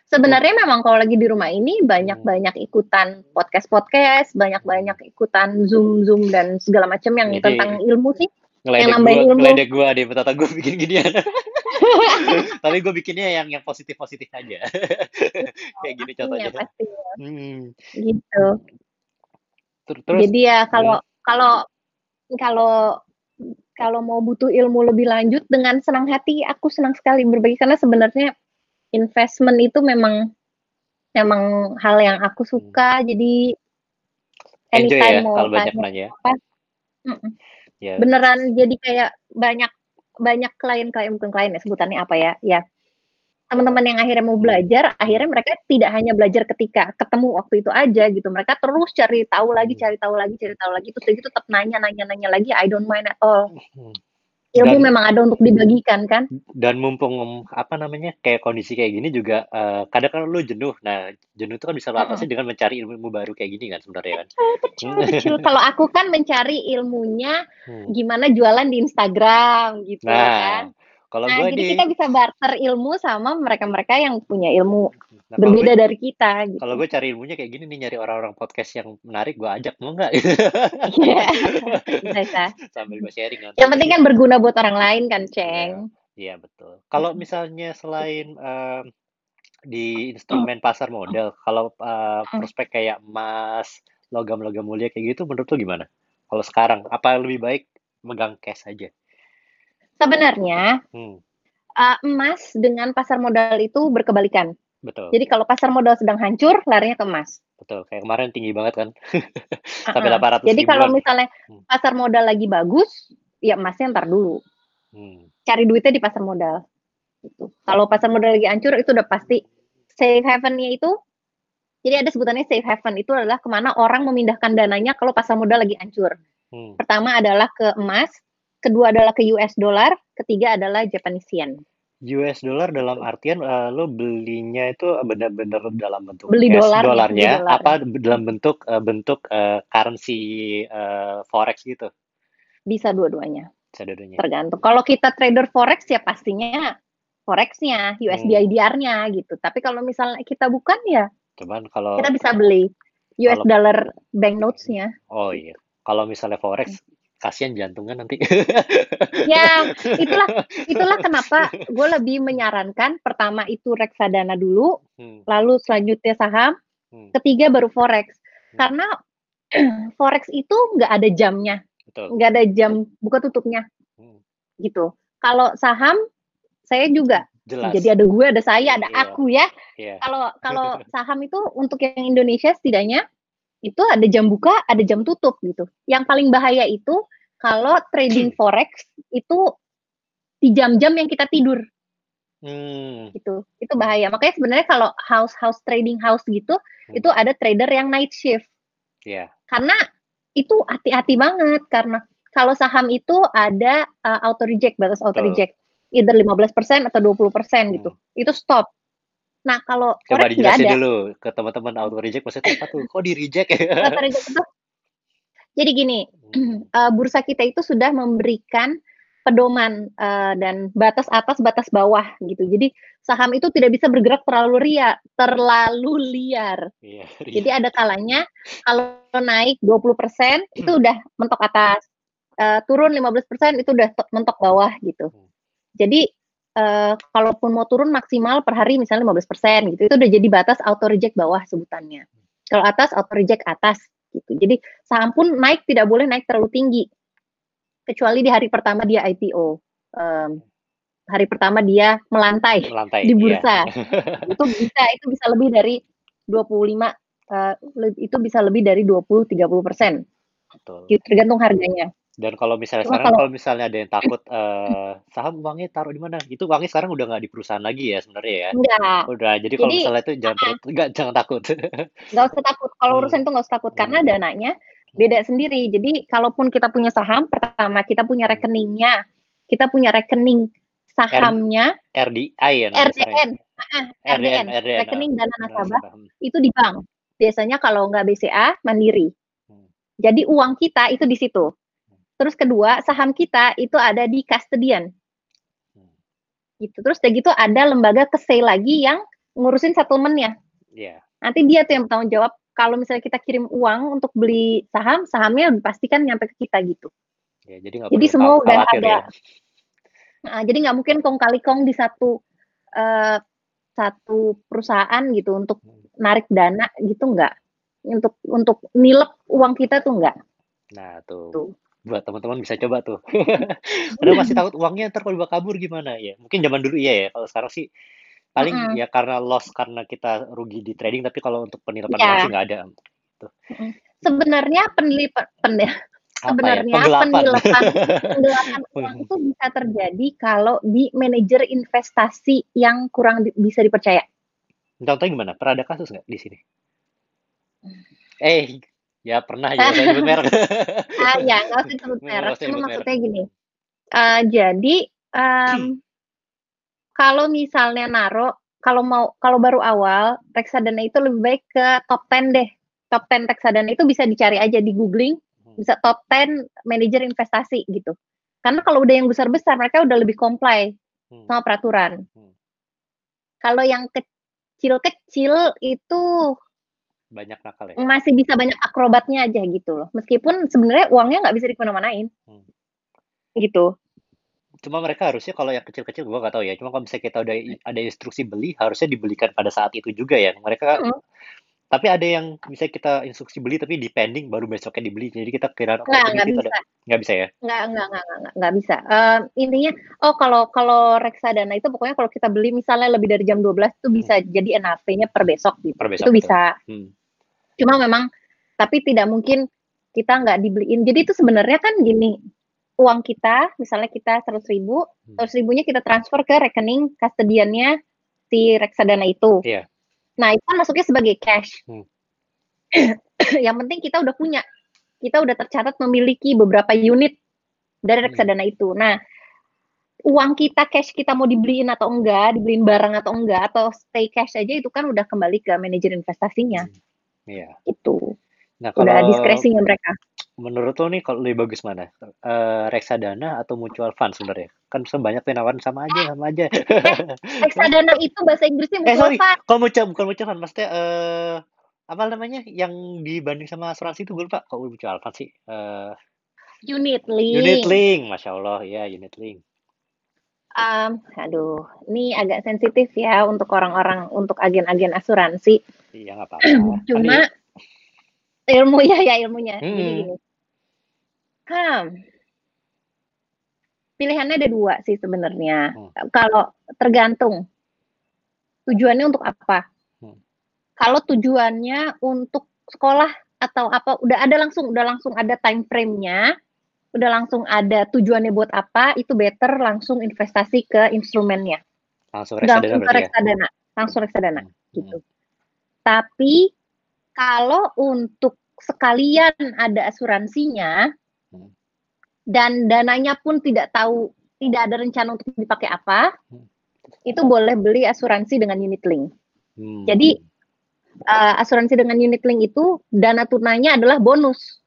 sebenarnya memang kalau lagi di rumah ini Hmm. banyak-banyak ikutan podcast-podcast banyak-banyak ikutan zoom-zoom dan segala macam yang Jadi tentang ilmu sih ngeledek ilmu. ngeledek gua deh tata gua bikin ginian. Tapi gue bikinnya yang yang positif-positif aja. Kayak gini pastinya contohnya. pasti Hmm. gitu Ter- Terus jadi ya kalau hmm, kalau kalau kalau mau butuh ilmu lebih lanjut dengan senang hati aku senang sekali berbagi karena sebenarnya investment itu memang memang hal yang aku hmm. suka jadi enjoy ya kalau banyak nanya. apa. Ya. beneran jadi kayak banyak banyak klien-klien bukan klien ya sebutannya apa ya ya teman-teman yang akhirnya mau belajar akhirnya mereka tidak hanya belajar ketika ketemu waktu itu aja gitu mereka terus cari tahu lagi Hmm. cari tahu lagi cari tahu lagi terus gitu tetap nanya nanya nanya lagi I don't mind at all Hmm. Ilmu Dan memang ada untuk dibagikan kan dan mumpung apa namanya kayak kondisi kayak gini juga eh, kadang kan lu jenuh. Nah, jenuh itu kan bisa lo Mm-mm. atasi dengan mencari ilmu-ilmu baru kayak gini kan sebenarnya kan. betul betul betul kalau aku kan mencari ilmunya Hmm. gimana jualan di Instagram gitu kan Nah, Kalau Nah, gue jadi nih, kita bisa barter ilmu sama mereka-mereka yang punya ilmu nah kalau gue, berbeda dari kita kalau gitu. gue cari ilmunya kayak gini nih, nyari orang-orang podcast yang menarik, gue ajak mau nggak? Iya, bisa. Sambil gue sharing. Yang penting kan berguna buat orang lain kan, Iya, Ceng. iya betul. Kalau misalnya selain em, di instrumen pasar modal, kalau Mm. prospek kayak emas, logam-logam mulia kayak gitu, menurut lo gimana? Kalau sekarang, apa lebih baik megang cash aja? Sebenarnya Hmm, uh, emas dengan pasar modal itu berkebalikan. betul, Jadi kalau pasar modal sedang hancur, larinya ke emas. betul. Kayak kemarin tinggi banget kan, sampai Uh-uh. 800 Jadi kalau misalnya Hmm, pasar modal lagi bagus, ya emasnya ntar dulu. hmm, Cari duitnya di pasar modal. Gitu. Kalau pasar modal lagi hancur, itu udah pasti safe haven-nya itu. Jadi ada sebutannya safe haven itu adalah ke mana orang memindahkan dananya kalau pasar modal lagi hancur. hmm. Pertama adalah ke emas, kedua adalah ke US dollar, ketiga adalah Japanese yen. US dollar dalam artian eh, lo belinya itu benar-benar dalam bentuk Beli cash dolarnya, beli dolarnya. apa dalam bentuk eh, bentuk eh, currency eh, forex gitu, Bisa dua-duanya, bisa dua-duanya. tergantung. Kalau kita trader forex ya pastinya forexnya, USD Hmm. IDR-nya gitu. Tapi kalau misalnya kita bukan ya Cuman kalau kita bisa beli US kalau dollar banknotes-nya. oh iya, kalau misalnya forex kasihan jantungnya nanti. Ya, itulah itulah kenapa gue lebih menyarankan pertama itu reksadana dulu, Hmm, lalu selanjutnya saham, hmm, ketiga baru forex. hmm, Karena forex itu nggak ada jamnya, nggak ada jam buka tutupnya Hmm, gitu. Kalau saham saya juga jelas. jadi ada gue, ada saya, ada Iya, aku ya. iya. Kalau kalau saham itu untuk yang Indonesia setidaknya itu ada jam buka, ada jam tutup gitu. Yang paling bahaya itu kalau trading forex itu di jam-jam yang kita tidur Hmm, gitu. Itu bahaya. Makanya sebenarnya kalau house house trading house gitu Hmm. itu ada trader yang night shift. iya. Karena itu hati-hati banget karena kalau saham itu ada uh, auto reject, batas auto reject. Either 15% atau 20% gitu. Hmm. Itu stop. Nah, kalau Coba forex nggak dijelasin ada. dulu ke teman-teman auto reject maksudnya apa tuh? Kok di reject ya? Auto reject itu jadi gini, Hmm, uh, bursa kita itu sudah memberikan pedoman uh, dan batas atas batas bawah gitu. Jadi saham itu tidak bisa bergerak terlalu liar, terlalu liar. Iya, Jadi ada kalanya kalau naik 20% itu udah mentok atas. Uh, turun 15% itu udah to- mentok bawah gitu. Hmm. Jadi uh, kalaupun mau turun maksimal per hari misalnya 15% gitu. Itu udah jadi batas auto reject bawah sebutannya. Kalau atas auto reject atas gitu. Jadi saham pun naik tidak boleh naik terlalu tinggi. Kecuali di hari pertama dia IPO. Um, hari pertama dia melantai melantai. di iya. bursa. itu bisa itu bisa lebih dari 25 eh, le- itu bisa lebih dari 20 30 persen Betul. tergantung harganya Dan kalau misalnya Cuma sekarang kalau- kalau misalnya ada yang takut eh, saham uangnya taruh di mana? Itu uangnya sekarang udah nggak di perusahaan lagi ya sebenarnya ya. enggak Udah, jadi kalau misalnya itu jangan terlalu, nggak, jangan takut. nggak usah takut kalau Hmm. urusan itu nggak usah takut karena Hmm. dananya beda sendiri jadi kalaupun kita punya saham pertama kita punya Hmm. rekeningnya kita punya rekening sahamnya RDI ya RDN ah, RDN, RDN RDN, rekening ah. dana nasabah paham. itu di bank biasanya kalau nggak BCA mandiri Hmm. jadi uang kita itu di situ terus kedua saham kita itu ada di custodian gitu terus udah gitu ada lembaga kesei lagi yang ngurusin settlementnya Iya. nanti dia tuh yang bertanggung jawab kalau misalnya kita kirim uang untuk beli saham sahamnya pastikan nyampe ke kita gitu Ya, jadi nggak Jadi semua udah khawatir ada. ya. Nah, jadi nggak mungkin kong kali kong di satu eh, satu perusahaan gitu untuk narik dana gitu nggak untuk untuk nilep uang kita tuh nggak Nah, tuh. Tuh. Buat teman-teman bisa coba tuh. Karena masih takut uangnya ntar kalau dibawa kabur gimana ya. Mungkin zaman dulu iya ya. Kalau sekarang sih paling Mm-mm. ya karena loss karena kita rugi di trading tapi kalau untuk penilaian Ya. uang sih nggak ada. sebenarnya penilipan pen, ya? sebenarnya Penggelapan. penggelapan penggelapan uang itu bisa terjadi kalau di manajer investasi yang kurang di- bisa dipercaya Contohnya gimana? Pernah ada kasus nggak di sini? Eh, ya pernah ya. Saya sebut merek. ah ya nggak usah disebut Nggak merek cuma sebut maksudnya gini Eh, jadi em, kalau misalnya naro kalau mau kalau baru awal reksadana itu lebih baik ke top 10 deh top 10 reksadana itu bisa dicari aja di googling Hmm. bisa top 10 manajer investasi gitu karena kalau udah yang besar besar mereka udah lebih comply Hmm. sama peraturan. Hmm. Kalau yang kecil-kecil itu Banyak nakal ya? masih bisa banyak akrobatnya aja gitu loh. Meskipun sebenarnya uangnya nggak bisa dikemana-manain. Hmm. Gitu. Cuma mereka harusnya kalau yang kecil-kecil gua nggak tahu ya. Cuma kalau misalnya kita udah ada instruksi beli, harusnya dibelikan pada saat itu juga ya. Mereka Mm. tapi ada yang bisa kita instruksi beli tapi depending baru besoknya dibeli. Jadi kita kira Nggak, bisa. nggak bisa ya? Nggak, nggak, nggak, nggak, nggak, bisa. Em, intinya, oh kalau kalau reksadana itu pokoknya kalau kita beli misalnya lebih dari jam 12 itu bisa jadi NAV-nya per besok gitu. Per besok itu betul. bisa. Hmm. Cuma memang, tapi tidak mungkin kita nggak dibeliin. Jadi itu sebenarnya kan gini, uang kita, misalnya kita 100 ribu, Hmm. 100 ribunya kita transfer ke rekening kastediannya si reksadana itu. Iya. Nah, itu kan masuknya sebagai cash. Hmm. Yang penting kita udah punya, kita udah tercatat memiliki beberapa unit dari Hmm. reksadana itu. Nah, uang kita cash kita mau dibeliin atau enggak, dibeliin barang atau enggak, atau stay cash aja itu kan udah kembali ke manajer investasinya. Iya. Itu Nah, udah kalau diskresinya mereka. menurut lo nih kalau lebih bagus mana? Eh, reksadana atau mutual fund sebenarnya? Kan sebanyak tuh nawarin sama aja, sama aja. Reksadana itu bahasa Inggrisnya Eh, mutual sorry. fund. Kalau mutual bukan mutual fund, maksudnya eh apa namanya? Yang dibanding sama asuransi itu gue lupa. Kok mutual fund sih? Eh Unit link. unit link, masya Allah ya unit link. Um, aduh, ini agak sensitif ya untuk orang-orang, untuk agen-agen asuransi. Iya nggak apa-apa. Cuma ilmu ya, ya ilmunya. Jadi Hmm. gini. Hmm. Pilihannya ada dua sih sebenarnya. Hmm. Kalau tergantung tujuannya untuk apa. Hmm. Kalau tujuannya untuk sekolah atau apa, udah ada langsung, udah langsung ada time frame-nya, udah langsung ada tujuannya buat apa, itu better langsung investasi ke instrumennya. langsung reksadana langsung ke ya. reksadana, langsung reksadana Hmm. gitu. Tapi kalau untuk sekalian ada asuransinya Hmm. dan dananya pun tidak tahu, tidak ada rencana untuk dipakai apa, Hmm. itu boleh beli asuransi dengan unit link. Hmm. Jadi uh, asuransi dengan unit link itu dana tunainya adalah bonus,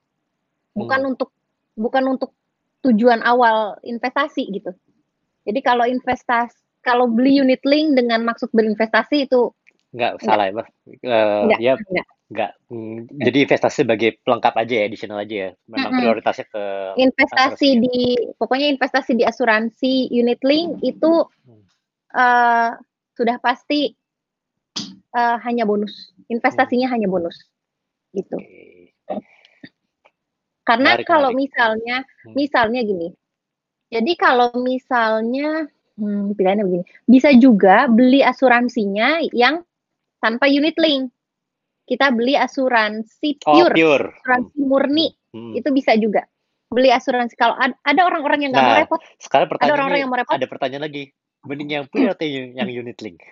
bukan Hmm. untuk bukan untuk tujuan awal investasi gitu. Jadi kalau investasi kalau beli unit link dengan maksud berinvestasi itu nggak salah ya, Bang. Eh, enggak, ya enggak. nggak. Hmm, jadi investasi sebagai pelengkap aja ya, additional aja ya. Memang Mm-mm. prioritasnya ke investasi asuransi ya. di pokoknya investasi di asuransi unit link itu Hmm. eh, sudah pasti eh, hanya bonus investasinya hanya bonus gitu Oke. Karena Menarik, kalau menarik. misalnya Hmm. misalnya gini jadi kalau misalnya hmm, pilihannya begini bisa juga beli asuransinya yang tanpa unit link kita beli asuransi Oh, pure, pure. asuransi murni Hmm. itu bisa juga beli asuransi kalau ad- ada orang-orang yang nggak mau Nah, repot sekarang ada pertanyaannya orang-orang yang mau repot ada pertanyaan lagi. Mending yang pure atau yang unit link?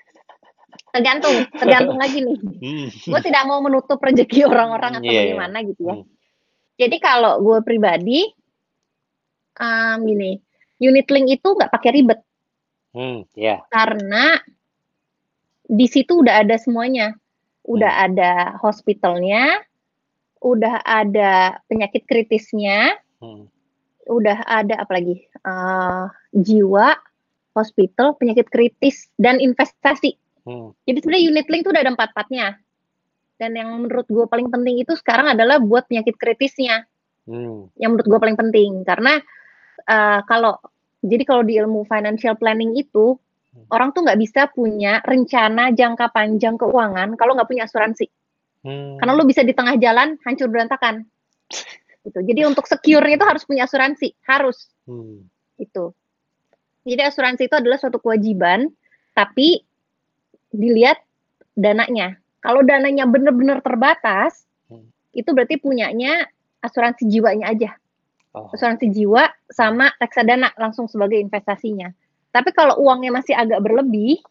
tergantung tergantung lagi nih Hmm. gue tidak mau menutup rezeki orang-orang atau Iya, iya. bagaimana gitu ya Hmm. Jadi kalau gue pribadi um, gini unit link itu nggak pakai ribet Hmm, ya. karena di situ udah ada semuanya udah Hmm. ada hospitalnya udah ada penyakit kritisnya Hmm. udah ada apalagi Eh, jiwa hospital penyakit kritis dan investasi Hmm. Jadi sebenarnya unit link itu udah ada empat-empatnya. Dan yang menurut gue paling penting itu sekarang adalah buat penyakit kritisnya. Hmm. Yang menurut gue paling penting. Karena eh, kalau, jadi kalau di ilmu financial planning itu, Hmm. orang tuh nggak bisa punya rencana jangka panjang keuangan kalau nggak punya asuransi. Hmm. Karena lo bisa di tengah jalan hancur berantakan. Gitu. Jadi untuk secure itu harus punya asuransi. Harus. Hmm. Itu. Jadi asuransi itu adalah suatu kewajiban, tapi dilihat dananya. Kalau dananya benar-benar terbatas, Hmm. itu berarti punyanya asuransi jiwanya aja. Oh. Asuransi jiwa sama reksadana langsung sebagai investasinya. Tapi kalau uangnya masih agak berlebih,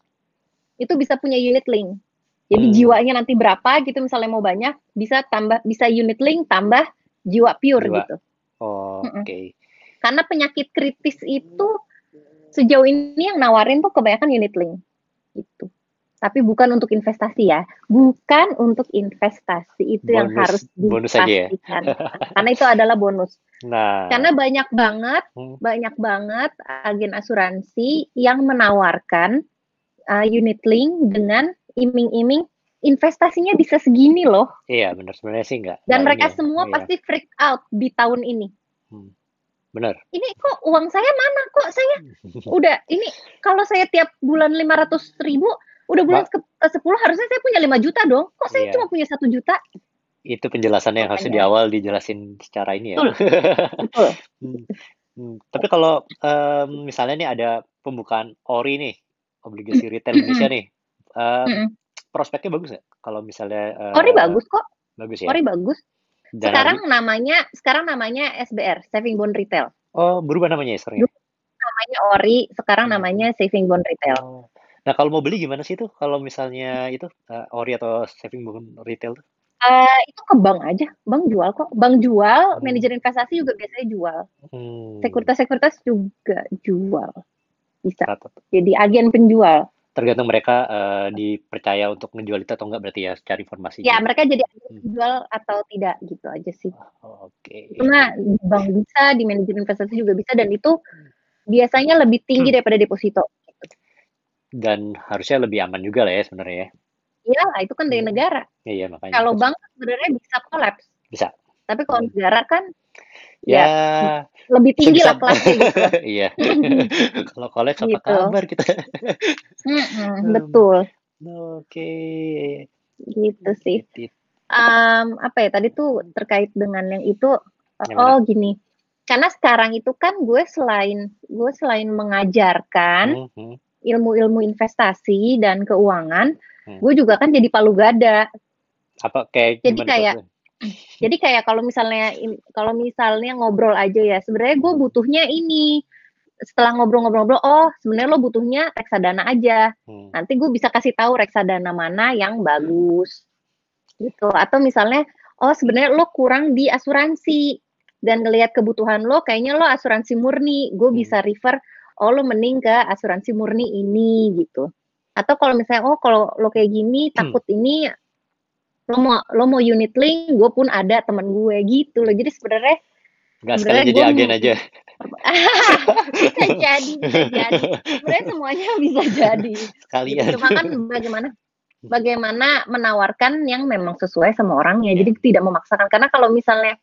itu bisa punya unit link. Jadi Hmm. jiwanya nanti berapa gitu misalnya mau banyak, bisa tambah bisa unit link tambah jiwa pure Jiwa. gitu. Oh. Oke. Karena penyakit kritis itu sejauh ini yang nawarin tuh kebanyakan unit link. Gitu. Tapi bukan untuk investasi ya. Bukan untuk investasi. Itu yang Bonus- harus bonus aja ya? dipastikan. Karena itu adalah bonus. Nah. Karena banyak banget Hmm. banyak banget agen asuransi yang menawarkan, eee, unit link dengan iming-iming investasinya bisa segini loh. Iya, bener, sebenarnya sih nggak Dan nggak mereka ini ya, semua iya. pasti freak out di tahun ini. Hmm, bener. Ini kok uang saya mana? Kok saya udah ini kalau saya tiap bulan 500.000, udah bulan ke ke-10 harusnya saya punya 5 juta dong. Kok saya Iya. cuma punya 1 juta? Itu penjelasannya yang harusnya di awal dijelasin secara ini ya. Betul, betul. Hmm, hmm, tapi kalau, mmm, misalnya nih ada pembukaan ORI nih, obligasi retail Indonesia nih, prospeknya bagus nggak? Kalau misalnya, ORI eee, bagus kok. bagus ya? ORI bagus. Dan Sekarang harga namanya sekarang namanya SBR, Saving Bond Retail. Oh, berubah namanya ya sekarang ya? Namanya ORI, sekarang Hmm. namanya Saving Bond Retail. Oh. Nah, kalau mau beli gimana sih tuh kalau misalnya itu, eee, ORI atau saving bond retail tuh? Eee, itu ke bank aja, bank jual kok. Bank jual, Hmm. manajer investasi juga biasanya jual. Hmm. Sekuritas-sekuritas juga jual. Bisa. Jadi agen penjual. tergantung mereka, eee, dipercaya untuk ngejual itu atau enggak berarti ya secara informasi Ya, gitu? mereka jadi agen Hmm. penjual atau tidak gitu aja sih. Oh, oke. Itu mah di bank bisa, di manajer investasi juga bisa dan itu Hmm. biasanya lebih tinggi daripada deposito. Dan harusnya lebih aman juga lah ya sebenarnya ya? Iyalah, itu kan dari Hmm. negara. Iya, makanya. Kalau bank sebenarnya bisa kolaps. Bisa. Tapi kalau Hmm. negara kan Ya, ya lebih tinggi sebisa lah kelasnya gitu. Iya. Kalau kolaps apa Gitu. kabar kita? Mhm, betul. Oke. Gitu sih. Mmm, apa ya, tadi tuh terkait dengan yang itu, Yang oh mana? gini, karena sekarang itu kan gue selain gue selain mengajarkan Mhm. Ilmu-ilmu investasi dan keuangan, Hmm. gue juga kan jadi palu gada. Apa kayak Jadi kayak tuh? jadi kayak kalau misalnya kalau misalnya ngobrol aja ya, sebenarnya gue butuhnya ini, setelah ngobrol-ngobrol-ngobrol, oh sebenarnya lo butuhnya reksadana aja. Hmm. Nanti gue bisa kasih tahu reksadana mana yang bagus. Gitu. Atau misalnya, oh sebenarnya lo kurang di asuransi dan ngelihat kebutuhan lo kayaknya lo asuransi murni, gue Hmm. bisa refer, oh lo mending ke asuransi murni ini gitu. Atau kalau misalnya, oh kalau lo kayak gini Hmm. takut ini lo mau lo mau unit link, gue pun ada temen gue gitu loh. Jadi sebenarnya sebenarnya jadi gue agen aja. bisa jadi, bisa jadi. Sebenarnya semuanya bisa jadi. Sekalian. Cuma kan bagaimana bagaimana menawarkan yang memang sesuai sama orangnya. Jadi tidak memaksakan. Karena kalau misalnya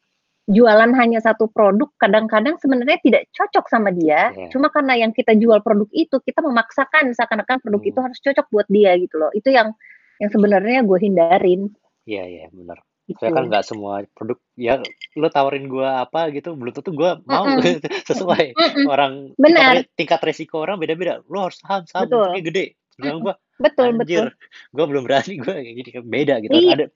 jualan hanya satu produk, kadang-kadang sebenarnya tidak cocok sama dia. Iya. Cuma karena yang kita jual produk itu, kita memaksakan seakan-akan produk Hmm. itu harus cocok buat dia gitu loh. Itu yang yang sebenarnya gue hindarin. Iya, iya, benar. Gitu. Soalnya kan nggak semua produk ya lo tawarin gua apa gitu, belum tentu gua mau Mm-mm. sesuai. Mm-mm. Orang tingkat, Benar. re- tingkat resiko orang beda-beda. Lo harus saham, saham Betul. untungnya gede. Sedangkan gua Betul, anjir, betul. gua belum berani gua kayak gini kan beda gitu. Iya. Ada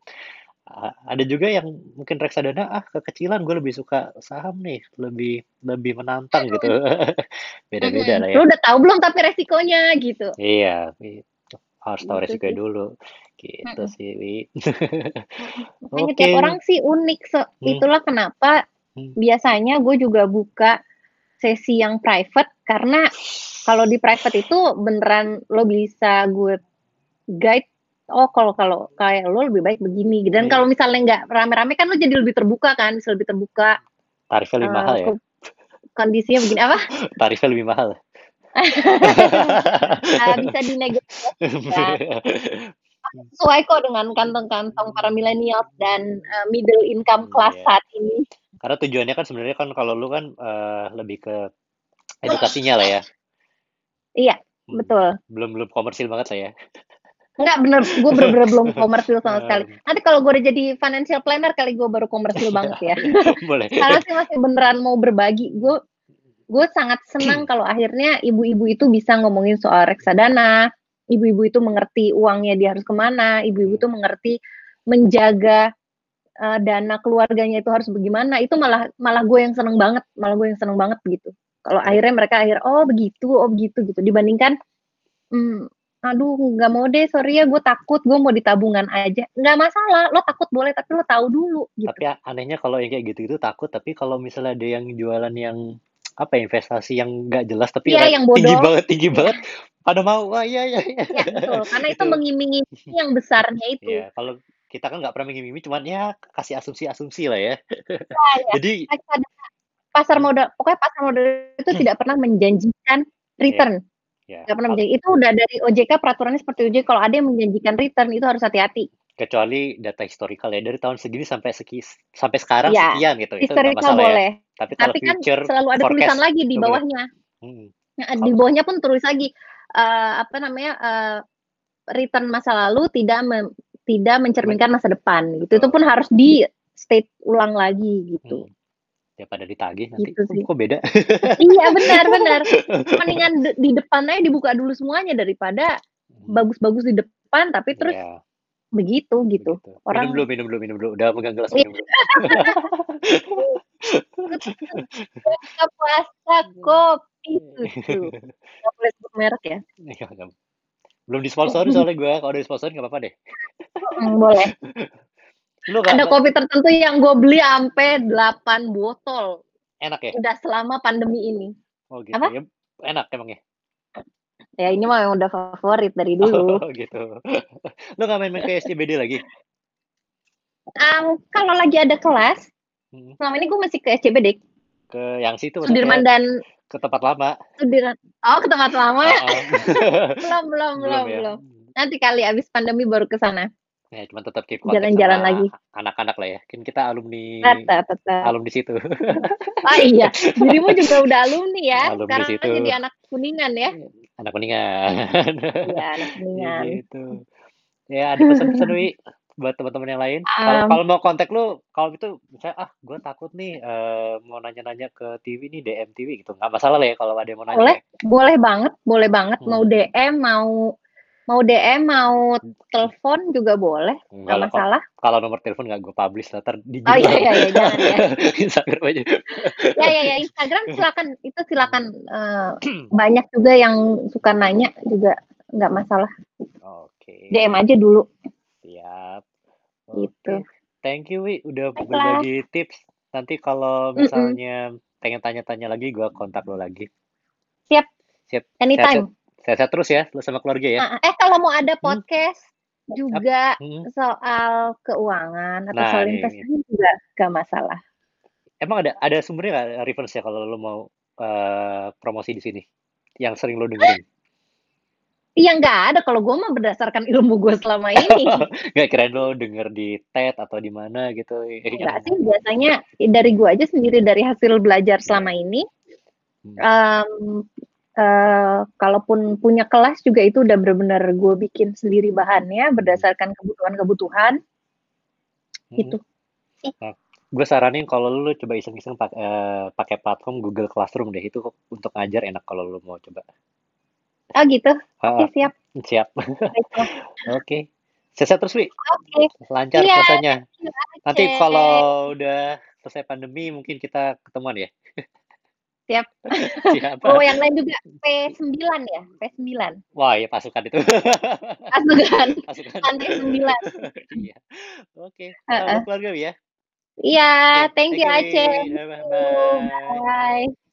ada juga yang mungkin reksadana ah kekecilan gue lebih suka saham nih, lebih lebih menantang gitu. Beda-beda lah ya. Lo udah tahu belum tapi resikonya gitu. Iya, harus tahu Gitu resikonya sih. dulu. Gitu sih, Wi. Tiap orang sih unik. So, Hmm. itulah kenapa Hmm. biasanya gue juga buka sesi yang private karena kalau di private itu beneran lo bisa gue guide oh kalau kalau kayak lo lebih baik begini dan Iya. kalau misalnya nggak rame-rame kan lo jadi lebih terbuka kan bisa lebih terbuka Tarifnya lebih eh, mahal ya? ko- kondisinya begini apa Tarifnya lebih mahal. Eh, bisa dinegosiasikan sesuai kok dengan kantong-kantong para millennials dan eh, middle income Hmm, class iya. saat ini Karena tujuannya kan sebenarnya kan kalau lu kan eh, lebih ke edukasinya lah ya. iya Hmm, betul Belum belum komersil banget lah ya. Enggak bener, gue bener-bener belum komersil sama sekali. Em, Nanti kalau gue udah jadi financial planner kali gue baru komersil banget ya. Boleh. Sekarang sih masih beneran mau berbagi. Gue gue sangat senang kalau akhirnya ibu-ibu itu bisa ngomongin soal reksadana. Ibu-ibu itu mengerti uangnya dia harus ke mana. Ibu-ibu itu mengerti menjaga eh, dana keluarganya itu harus bagaimana. Itu malah malah gue yang seneng banget. Malah gue yang seneng banget gitu. Kalau Iya. akhirnya mereka akhir oh begitu, oh begitu gitu. Dibandingkan hmm, aduh nggak mau deh sorry ya gue takut gue mau di tabungan aja nggak masalah lo takut boleh tapi lo tahu dulu gitu Tapi anehnya kalau yang kayak gitu itu takut. Tapi kalau misalnya ada yang jualan yang apa ya, investasi yang nggak jelas tapi ra- yang tinggi bodoh. banget tinggi banget pada mau wah iya iya iya ya betul karena itu Itu. mengiming yang besarnya itu Iya, kalau kita kan nggak pernah mengimimi cuman ya kasih asumsi-asumsi lah ya. Ya, ya. Jadi pasar Hmm. modal pokoknya pasar modal itu tidak pernah menjanjikan return. Ya, Nggak pernah kal- menjanji itu udah dari OJK peraturannya seperti OJK kalau ada yang menjanjikan return itu harus hati-hati. kecuali data historical ya dari tahun segini sampai seki, sampai sekarang Ya, sekian gitu itu Historical masalah ya. boleh. Tapi kalau Tapi kan future selalu ada forecast tulisan lagi di bawahnya. Hmm. Nah, di bawahnya pun tulis lagi eh, apa namanya eh, return masa lalu tidak mem- tidak mencerminkan masa depan gitu. Itu pun harus di state ulang lagi gitu. Hmm. Ya pada ditagih nanti. Gitu sih. Kok beda? iya benar benar. Mendingan di depan aja dibuka dulu semuanya daripada bagus-bagus di depan tapi terus Ya, begitu gitu. begitu. Orang- Minum dulu, minum dulu, minum dulu. Udah pegang gelas Iya. minum dulu. Buka puasa kopi susu. Nggak boleh sebut merek ya. Iya, Belum disponsori soalnya gue. Kalau udah disponsori nggak apa-apa deh. Hmm, boleh. Lu Ada nggak- kopi tertentu yang gue beli sampai 8 botol enak ya? udah selama pandemi ini. Oh gitu. Apa? Ya, enak emang ya? Ya ini mah yang udah favorit dari dulu. Oh gitu. Lu nggak main-main ke SCBD lagi? Am, kalau lagi ada kelas, Hmm. selama ini gue masih ke SCBD, Ke yang situ Sudirman dan ke tempat lama. Sudirman. Oh, ke tempat lama ya? Oh, oh. belum, belum, belum, ya? belum. Nanti kali abis pandemi baru ke sana. Ya, cuma tetap keep kontak Jalan-jalan sama lagi. anak-anak lah ya. Kan kita alumni Tetap, tetap. alumni situ. Ah iya, dirimu juga udah alumni ya. Alumni Sekarang situ. jadi anak kuningan ya. anak kuningan. Iya, anak kuningan. gitu. Ya, ada pesan-pesan Wi buat teman-teman yang lain. Kalau Um, kalau mau kontak lu, kalau gitu misalnya ah gue takut nih eh, mau nanya-nanya ke TV nih DM TV gitu. Nggak masalah lah ya kalau ada yang mau nanya. Boleh, ya. boleh banget, boleh banget. Mau Hmm. DM, mau mau DM, mau telepon juga boleh, Enggak nggak masalah. kalau nomor telepon nggak gue publish lah, ntar di Oh iya iya iya, jangan ya. Instagram aja. Ya ya ya, Instagram silakan itu silakan eh, banyak juga yang suka nanya juga nggak masalah. Oke. DM aja dulu. Siap. Gitu. Oke. Thank you, Wi, udah Baiklah. berbagi tips. Nanti kalau misalnya pengen tanya-tanya lagi, gua kontak lo lagi. Siap. Siap. Anytime. Sehat-sehat terus ya, sama keluarga ya. Nah, eh kalau mau ada podcast juga Hmm. soal keuangan atau Nah, soal ini- investasi juga gak masalah. Emang ada ada sumbernya nggak reference ya kalau lo mau eh, promosi di sini? Yang sering lo dengerin? Iya nggak ada kalau gue mah berdasarkan ilmu gue selama ini. Nggak kirain lo denger di TED atau di mana gitu? Enggak sih biasanya dari gue aja sendiri dari hasil belajar selama ini. Hmm. Eh, kalaupun punya kelas juga itu udah benar-benar gue bikin sendiri bahannya berdasarkan kebutuhan-kebutuhan Hmm. gitu. Gue saranin kalau lo coba iseng-iseng eh, pakai platform Google Classroom deh itu untuk ngajar enak kalau lo mau coba. Oh gitu. Oke siap. siap. Oke. Sehat terus, Wi. Oke. Lancar Iya, puasanya. Nanti kalau udah selesai pandemi mungkin kita ketemuan ya. Siap. Siap. Oh yang lain juga P9 ya, P9. Wah, ya pasukan itu. Pasukan pasukan. lantai 9. Iya. Oke. Heeh. Salam keluarga Wi ya. Iya, Oke, thank you Wi. Aceh. Bye. Bye. Bye.